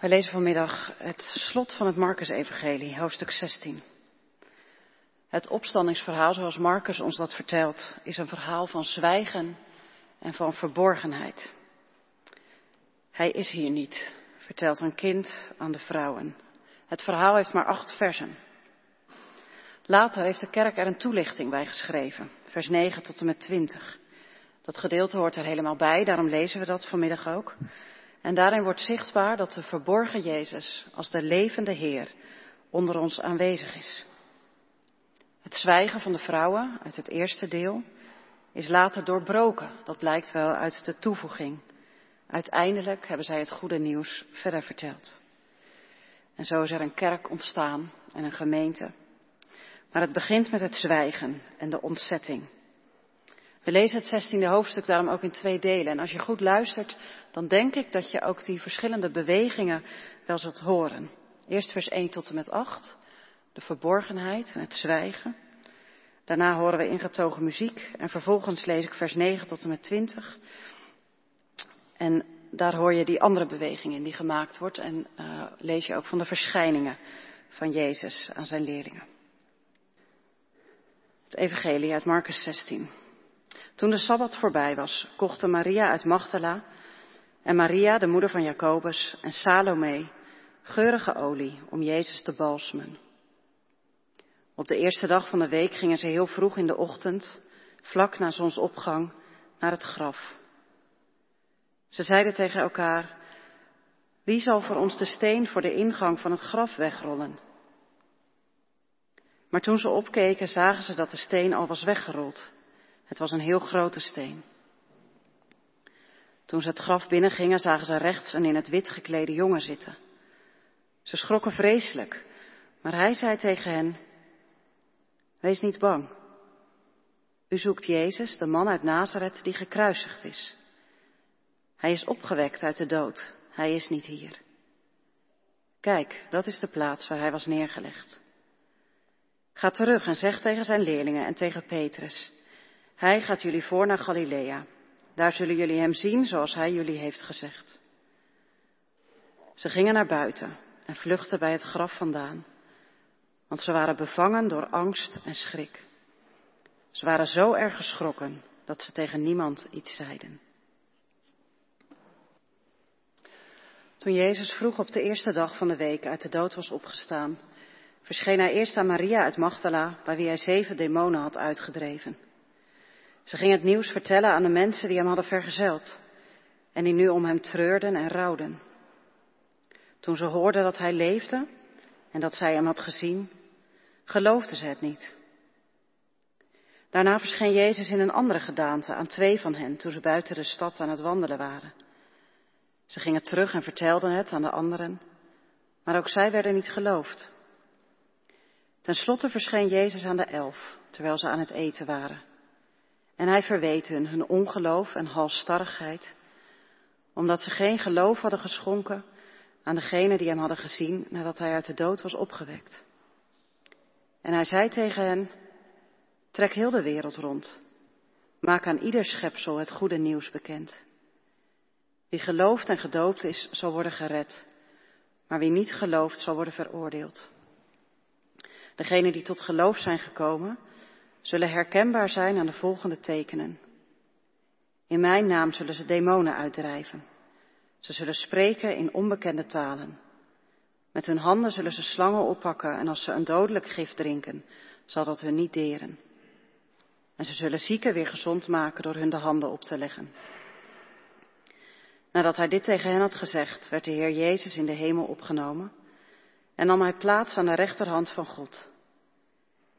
Wij lezen vanmiddag het slot van het Marcus-evangelie, hoofdstuk 16. Het opstandingsverhaal, zoals Marcus ons dat vertelt, is een verhaal van zwijgen en van verborgenheid. Hij is hier niet, vertelt een kind aan de vrouwen. Het verhaal heeft maar acht versen. Later heeft de kerk er een toelichting bij geschreven, vers 9 tot en met 20. Dat gedeelte hoort er helemaal bij, daarom lezen we dat vanmiddag ook. En daarin wordt zichtbaar dat de verborgen Jezus als de levende Heer onder ons aanwezig is. Het zwijgen van de vrouwen uit het eerste deel is later doorbroken. Dat blijkt wel uit de toevoeging. Uiteindelijk hebben zij het goede nieuws verder verteld. En zo is er een kerk ontstaan en een gemeente. Maar het begint met het zwijgen en de ontzetting. We lezen het zestiende hoofdstuk daarom ook in twee delen. En als je goed luistert, dan denk ik dat je ook die verschillende bewegingen wel zult horen. Eerst vers 1 tot en met 8, de verborgenheid en het zwijgen. Daarna horen we ingetogen muziek en vervolgens lees ik vers 9 tot en met 20. En daar hoor je die andere beweging in die gemaakt wordt en uh, lees je ook van de verschijningen van Jezus aan zijn leerlingen. Het Evangelie uit Marcus 16. Toen de Sabbat voorbij was, kochten Maria uit Magdala en Maria, de moeder van Jacobus, en Salome geurige olie om Jezus te balsemen. Op de eerste dag van de week gingen ze heel vroeg in de ochtend, vlak na zonsopgang, naar het graf. Ze zeiden tegen elkaar, wie zal voor ons de steen voor de ingang van het graf wegrollen? Maar toen ze opkeken, zagen ze dat de steen al was weggerold. Het was een heel grote steen. Toen ze het graf binnengingen, zagen ze rechts een in het wit geklede jongen zitten. Ze schrokken vreselijk, maar hij zei tegen hen, wees niet bang. U zoekt Jezus, de man uit Nazareth die gekruisigd is. Hij is opgewekt uit de dood. Hij is niet hier. Kijk, dat is de plaats waar hij was neergelegd. Ga terug en zeg tegen zijn leerlingen en tegen Petrus, hij gaat jullie voor naar Galilea. Daar zullen jullie hem zien zoals hij jullie heeft gezegd. Ze gingen naar buiten en vluchtten bij het graf vandaan, want ze waren bevangen door angst en schrik. Ze waren zo erg geschrokken dat ze tegen niemand iets zeiden. Toen Jezus vroeg op de eerste dag van de week uit de dood was opgestaan, verscheen hij eerst aan Maria uit Magdala, bij wie hij zeven demonen had uitgedreven. Ze ging het nieuws vertellen aan de mensen die hem hadden vergezeld en die nu om hem treurden en rouwden. Toen ze hoorden dat hij leefde en dat zij hem had gezien, geloofden ze het niet. Daarna verscheen Jezus in een andere gedaante aan twee van hen toen ze buiten de stad aan het wandelen waren. Ze gingen terug en vertelden het aan de anderen, maar ook zij werden niet geloofd. Ten slotte verscheen Jezus aan de elf, terwijl ze aan het eten waren. En hij verweet hun hun ongeloof en halsstarrigheid, omdat ze geen geloof hadden geschonken aan degene die hem hadden gezien nadat hij uit de dood was opgewekt. En hij zei tegen hen, trek heel de wereld rond, maak aan ieder schepsel het goede nieuws bekend. Wie gelooft en gedoopt is, zal worden gered, maar wie niet gelooft, zal worden veroordeeld. Degenen die tot geloof zijn gekomen, zullen herkenbaar zijn aan de volgende tekenen. In mijn naam zullen ze demonen uitdrijven. Ze zullen spreken in onbekende talen. Met hun handen zullen ze slangen oppakken en als ze een dodelijk gif drinken, zal dat hun niet deren. En ze zullen zieken weer gezond maken door hun de handen op te leggen. Nadat hij dit tegen hen had gezegd, werd de Heer Jezus in de hemel opgenomen en nam hij plaats aan de rechterhand van God.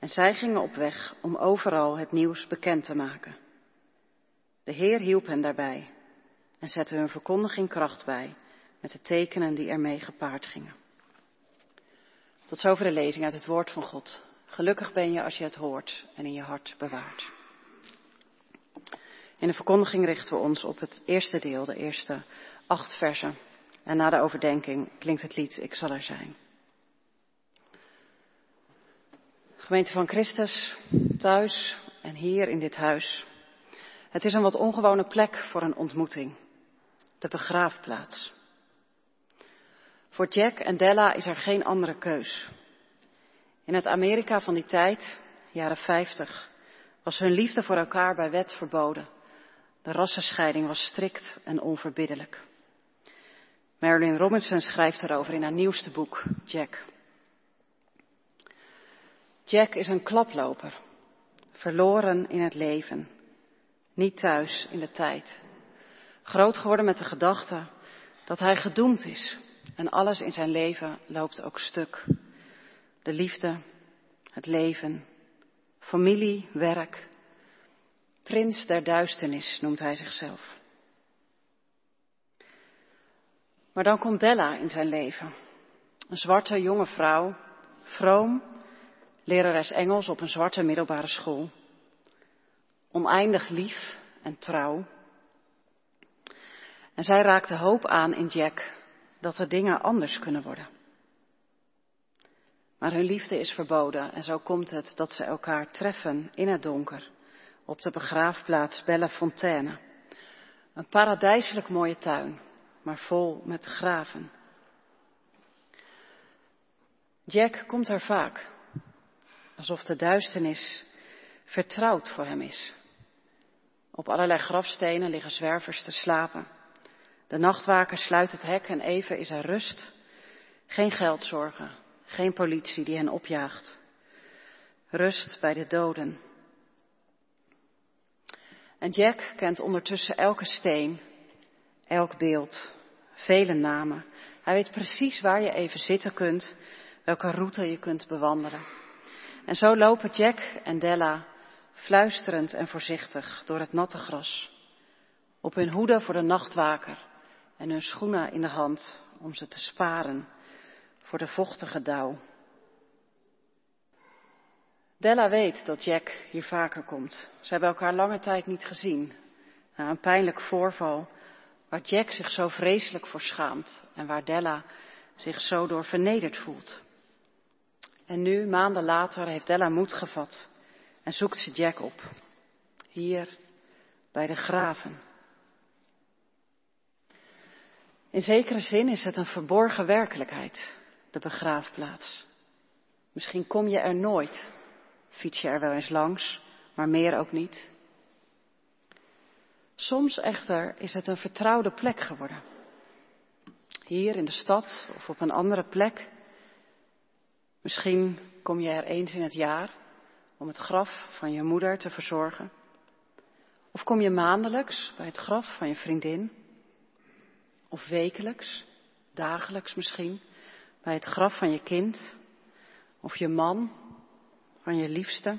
En zij gingen op weg om overal het nieuws bekend te maken. De Heer hielp hen daarbij en zette hun verkondiging kracht bij met de tekenen die ermee gepaard gingen. Tot zover de lezing uit het woord van God. Gelukkig ben je als je het hoort en in je hart bewaart. In de verkondiging richten we ons op het eerste deel, de eerste acht versen. En na de overdenking klinkt het lied Ik zal er zijn. Gemeente van Christus, thuis en hier in dit huis. Het is een wat ongewone plek voor een ontmoeting. De begraafplaats. Voor Jack en Della is er geen andere keus. In het Amerika van die tijd, jaren 50, was hun liefde voor elkaar bij wet verboden. De rassenscheiding was strikt en onverbiddelijk. Marilyn Robinson schrijft erover in haar nieuwste boek, Jack. Jack is een klaploper, verloren in het leven, niet thuis in de tijd. Groot geworden met de gedachte dat hij gedoemd is en alles in zijn leven loopt ook stuk. De liefde, het leven, familie, werk. Prins der duisternis noemt hij zichzelf. Maar dan komt Della in zijn leven. Een zwarte jonge vrouw, vroom, lerares Engels op een zwarte middelbare school. Oneindig lief en trouw. En zij raakt de hoop aan in Jack dat er dingen anders kunnen worden. Maar hun liefde is verboden en zo komt het dat ze elkaar treffen in het donker op de begraafplaats Belle Fontaine. Een paradijselijk mooie tuin, maar vol met graven. Jack komt er vaak, alsof de duisternis vertrouwd voor hem is. Op allerlei grafstenen liggen zwervers te slapen. De nachtwaker sluit het hek en even is er rust. Geen geldzorgen, geen politie die hen opjaagt. Rust bij de doden. En Jack kent ondertussen elke steen, elk beeld, vele namen. Hij weet precies waar je even zitten kunt, welke route je kunt bewandelen. En zo lopen Jack en Della fluisterend en voorzichtig door het natte gras. Op hun hoede voor de nachtwaker en hun schoenen in de hand om ze te sparen voor de vochtige dauw. Della weet dat Jack hier vaker komt. Ze hebben elkaar lange tijd niet gezien. Na een pijnlijk voorval waar Jack zich zo vreselijk voor schaamt en waar Della zich zo door vernederd voelt. En nu, maanden later, heeft Della moed gevat en zoekt ze Jack op. Hier bij de graven. In zekere zin is het een verborgen werkelijkheid, de begraafplaats. Misschien kom je er nooit, fiets je er wel eens langs, maar meer ook niet. Soms echter is het een vertrouwde plek geworden. Hier in de stad of op een andere plek. Misschien kom je er eens in het jaar om het graf van je moeder te verzorgen. Of kom je maandelijks bij het graf van je vriendin. Of wekelijks, dagelijks misschien, bij het graf van je kind. Of je man, van je liefste.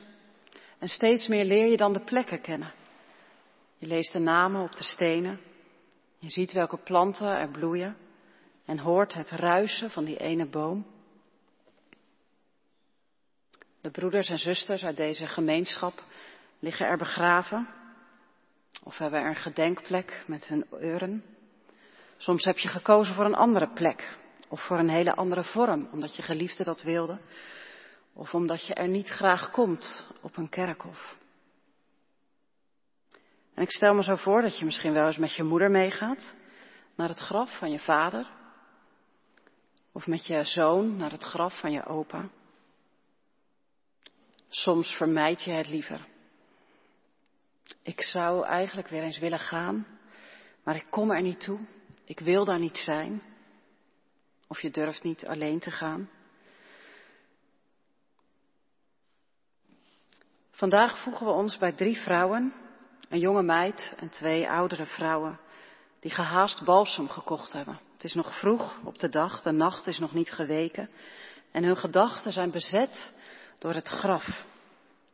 En steeds meer leer je dan de plekken kennen. Je leest de namen op de stenen. Je ziet welke planten er bloeien. En hoort het ruisen van die ene boom. De broeders en zusters uit deze gemeenschap liggen er begraven. Of hebben er een gedenkplek met hun urn. Soms heb je gekozen voor een andere plek. Of voor een hele andere vorm, omdat je geliefde dat wilde. Of omdat je er niet graag komt op een kerkhof. En ik stel me zo voor dat je misschien wel eens met je moeder meegaat naar het graf van je vader. Of met je zoon naar het graf van je opa. Soms vermijd je het liever. Ik zou eigenlijk weer eens willen gaan, maar ik kom er niet toe. Ik wil daar niet zijn. Of je durft niet alleen te gaan. Vandaag voegen we ons bij drie vrouwen, een jonge meid en twee oudere vrouwen, die gehaast balsem gekocht hebben. Het is nog vroeg op de dag, de nacht is nog niet geweken en hun gedachten zijn bezet door het graf,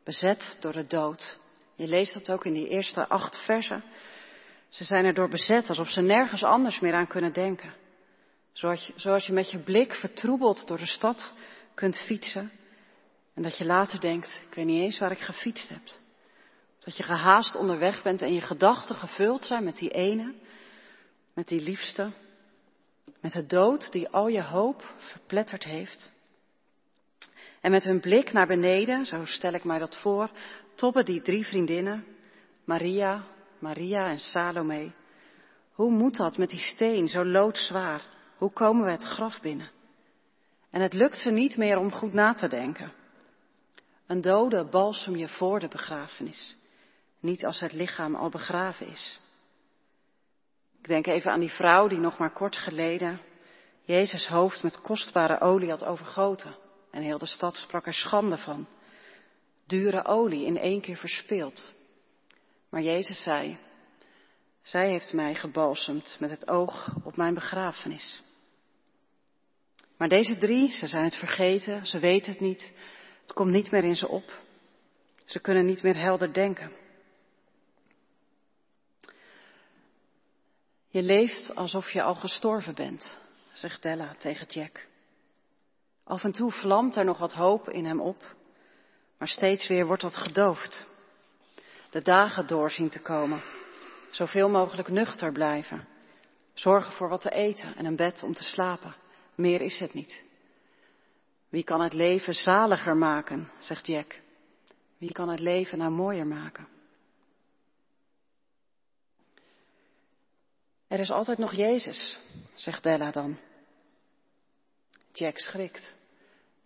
bezet door de dood. Je leest dat ook in die eerste acht versen. Ze zijn erdoor bezet alsof ze nergens anders meer aan kunnen denken. Zoals je, zoals je met je blik vertroebeld door de stad kunt fietsen en dat je later denkt, ik weet niet eens waar ik gefietst heb. Dat je gehaast onderweg bent en je gedachten gevuld zijn met die ene, met die liefste, met de dood die al je hoop verpletterd heeft. En met hun blik naar beneden, zo stel ik mij dat voor, toppen die drie vriendinnen, Maria, Maria en Salome. Hoe moet dat met die steen zo loodzwaar Hoe komen we het graf binnen? En het lukt ze niet meer om goed na te denken. Een dode balsem je voor de begrafenis, niet als het lichaam al begraven is. Ik denk even aan die vrouw die nog maar kort geleden Jezus hoofd met kostbare olie had overgoten. En heel de stad sprak er schande van. Dure olie in één keer verspild. Maar Jezus zei, zij heeft mij gebalsemd met het oog op mijn begrafenis. Maar deze drie, ze zijn het vergeten, ze weten het niet, het komt niet meer in ze op. Ze kunnen niet meer helder denken. Je leeft alsof je al gestorven bent, zegt Della tegen Jack. Af en toe vlamt er nog wat hoop in hem op, maar steeds weer wordt dat gedoofd. De dagen door zien te komen, zoveel mogelijk nuchter blijven, zorgen voor wat te eten en een bed om te slapen. Meer is het niet. Wie kan het leven zaliger maken, zegt Jack. Wie kan het leven nou mooier maken? Er is altijd nog Jezus, zegt Della dan. Jack schrikt.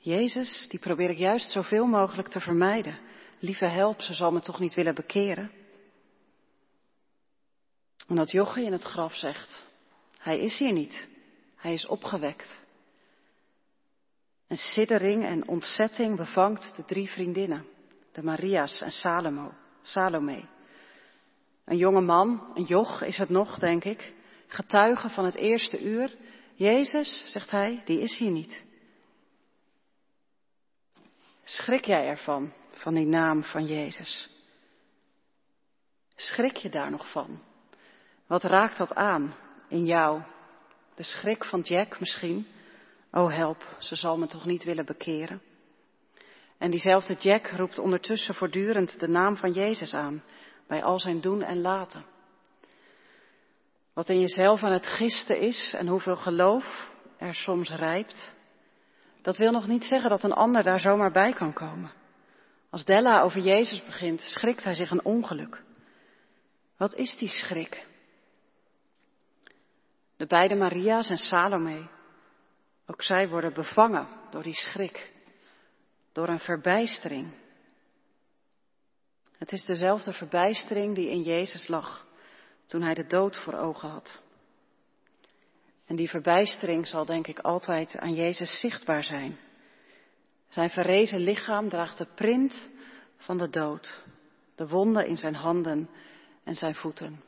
Jezus, die probeer ik juist zoveel mogelijk te vermijden. Lieve help, ze zal me toch niet willen bekeren. En dat jochie in het graf zegt, hij is hier niet. Hij is opgewekt. Een siddering en ontzetting bevangt de drie vriendinnen, de Maria's en Salomo, Salome. Een jonge man, een joch is het nog, denk ik, getuige van het eerste uur. Jezus, zegt hij, die is hier niet. Schrik jij ervan, van die naam van Jezus? Schrik je daar nog van? Wat raakt dat aan in jou? De schrik van Jack misschien? Oh help, ze zal me toch niet willen bekeren? En diezelfde Jack roept ondertussen voortdurend de naam van Jezus aan, bij al zijn doen en laten. Wat in jezelf aan het gisten is en hoeveel geloof er soms rijpt, dat wil nog niet zeggen dat een ander daar zomaar bij kan komen. Als Della over Jezus begint, schrikt hij zich een ongeluk. Wat is die schrik? De beide Maria's en Salome, ook zij worden bevangen door die schrik, door een verbijstering. Het is dezelfde verbijstering die in Jezus lag toen hij de dood voor ogen had. En die verbijstering zal denk ik altijd aan Jezus zichtbaar zijn. Zijn verrezen lichaam draagt de print van de dood, de wonden in zijn handen en zijn voeten.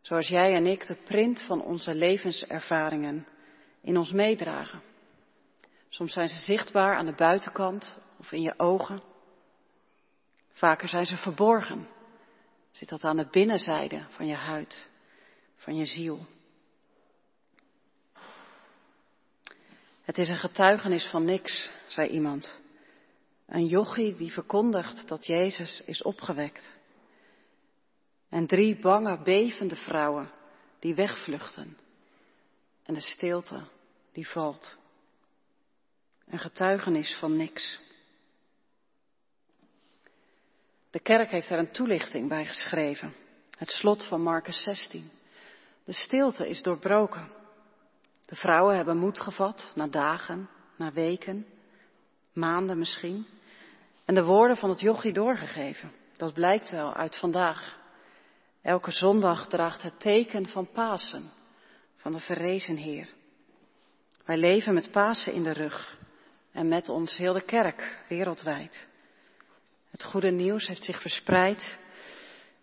Zoals jij en ik de print van onze levenservaringen in ons meedragen. Soms zijn ze zichtbaar aan de buitenkant of in je ogen. Vaker zijn ze verborgen. Zit dat aan de binnenzijde van je huid, van je ziel. Het is een getuigenis van niks, zei iemand. Een jochie die verkondigt dat Jezus is opgewekt. En drie bange, bevende vrouwen die wegvluchten. En de stilte die valt. Een getuigenis van niks. De kerk heeft daar een toelichting bij geschreven. Het slot van Marcus 16. De stilte is doorbroken. De vrouwen hebben moed gevat na dagen, na weken, maanden misschien. En de woorden van het jochie doorgegeven. Dat blijkt wel uit vandaag. Elke zondag draagt het teken van Pasen, van de verrezen Heer. Wij leven met Pasen in de rug en met ons heel de kerk wereldwijd. Het goede nieuws heeft zich verspreid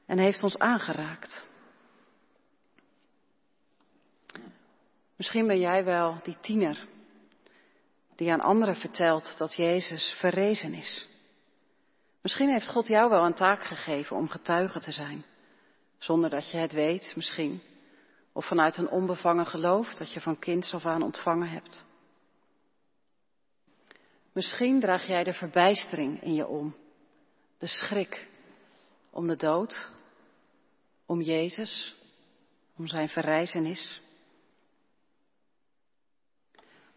en heeft ons aangeraakt. Misschien ben jij wel die tiener die aan anderen vertelt dat Jezus verrezen is. Misschien heeft God jou wel een taak gegeven om getuige te zijn, zonder dat je het weet, misschien. Of vanuit een onbevangen geloof dat je van kinds af aan ontvangen hebt. Misschien draag jij de verbijstering in je om, de schrik om de dood, om Jezus, om zijn verrijzenis.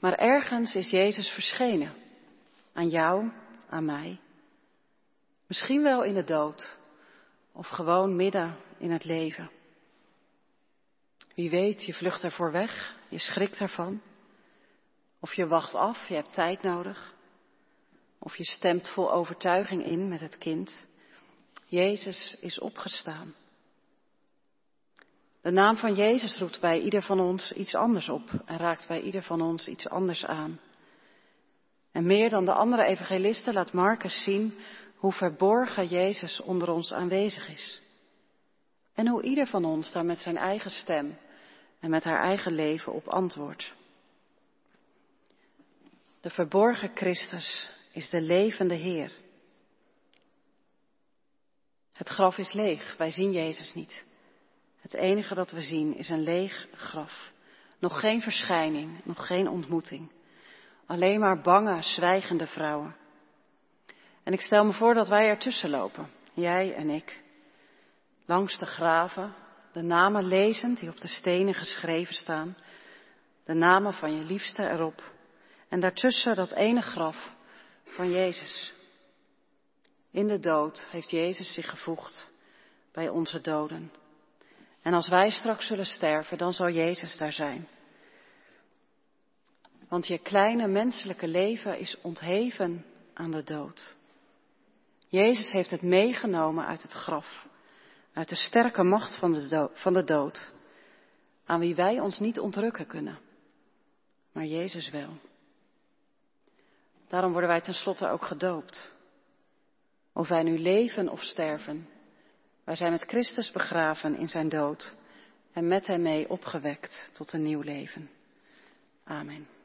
Maar ergens is Jezus verschenen. Aan jou, aan mij. Misschien wel in de dood. Of gewoon midden in het leven. Wie weet, je vlucht ervoor weg, je schrikt ervan. Of je wacht af, je hebt tijd nodig. Of je stemt vol overtuiging in met het kind. Jezus is opgestaan. De naam van Jezus roept bij ieder van ons iets anders op en raakt bij ieder van ons iets anders aan. En meer dan de andere evangelisten laat Marcus zien hoe verborgen Jezus onder ons aanwezig is. En hoe ieder van ons daar met zijn eigen stem en met haar eigen leven op antwoordt. De verborgen Christus is de levende Heer. Het graf is leeg, wij zien Jezus niet. Het enige dat we zien is een leeg graf. Nog geen verschijning, nog geen ontmoeting. Alleen maar bange, zwijgende vrouwen. En ik stel me voor dat wij ertussen lopen, jij en ik. Langs de graven, de namen lezend die op de stenen geschreven staan. De namen van je liefste erop. En daartussen dat ene graf van Jezus. In de dood heeft Jezus zich gevoegd bij onze doden. En als wij straks zullen sterven, dan zal Jezus daar zijn. Want je kleine menselijke leven is ontheven aan de dood. Jezus heeft het meegenomen uit het graf, uit de sterke macht van de, dood, van de dood, aan wie wij ons niet ontrukken kunnen, maar Jezus wel. Daarom worden wij tenslotte ook gedoopt. Of wij nu leven of sterven, wij zijn met Christus begraven in zijn dood en met hem mee opgewekt tot een nieuw leven. Amen.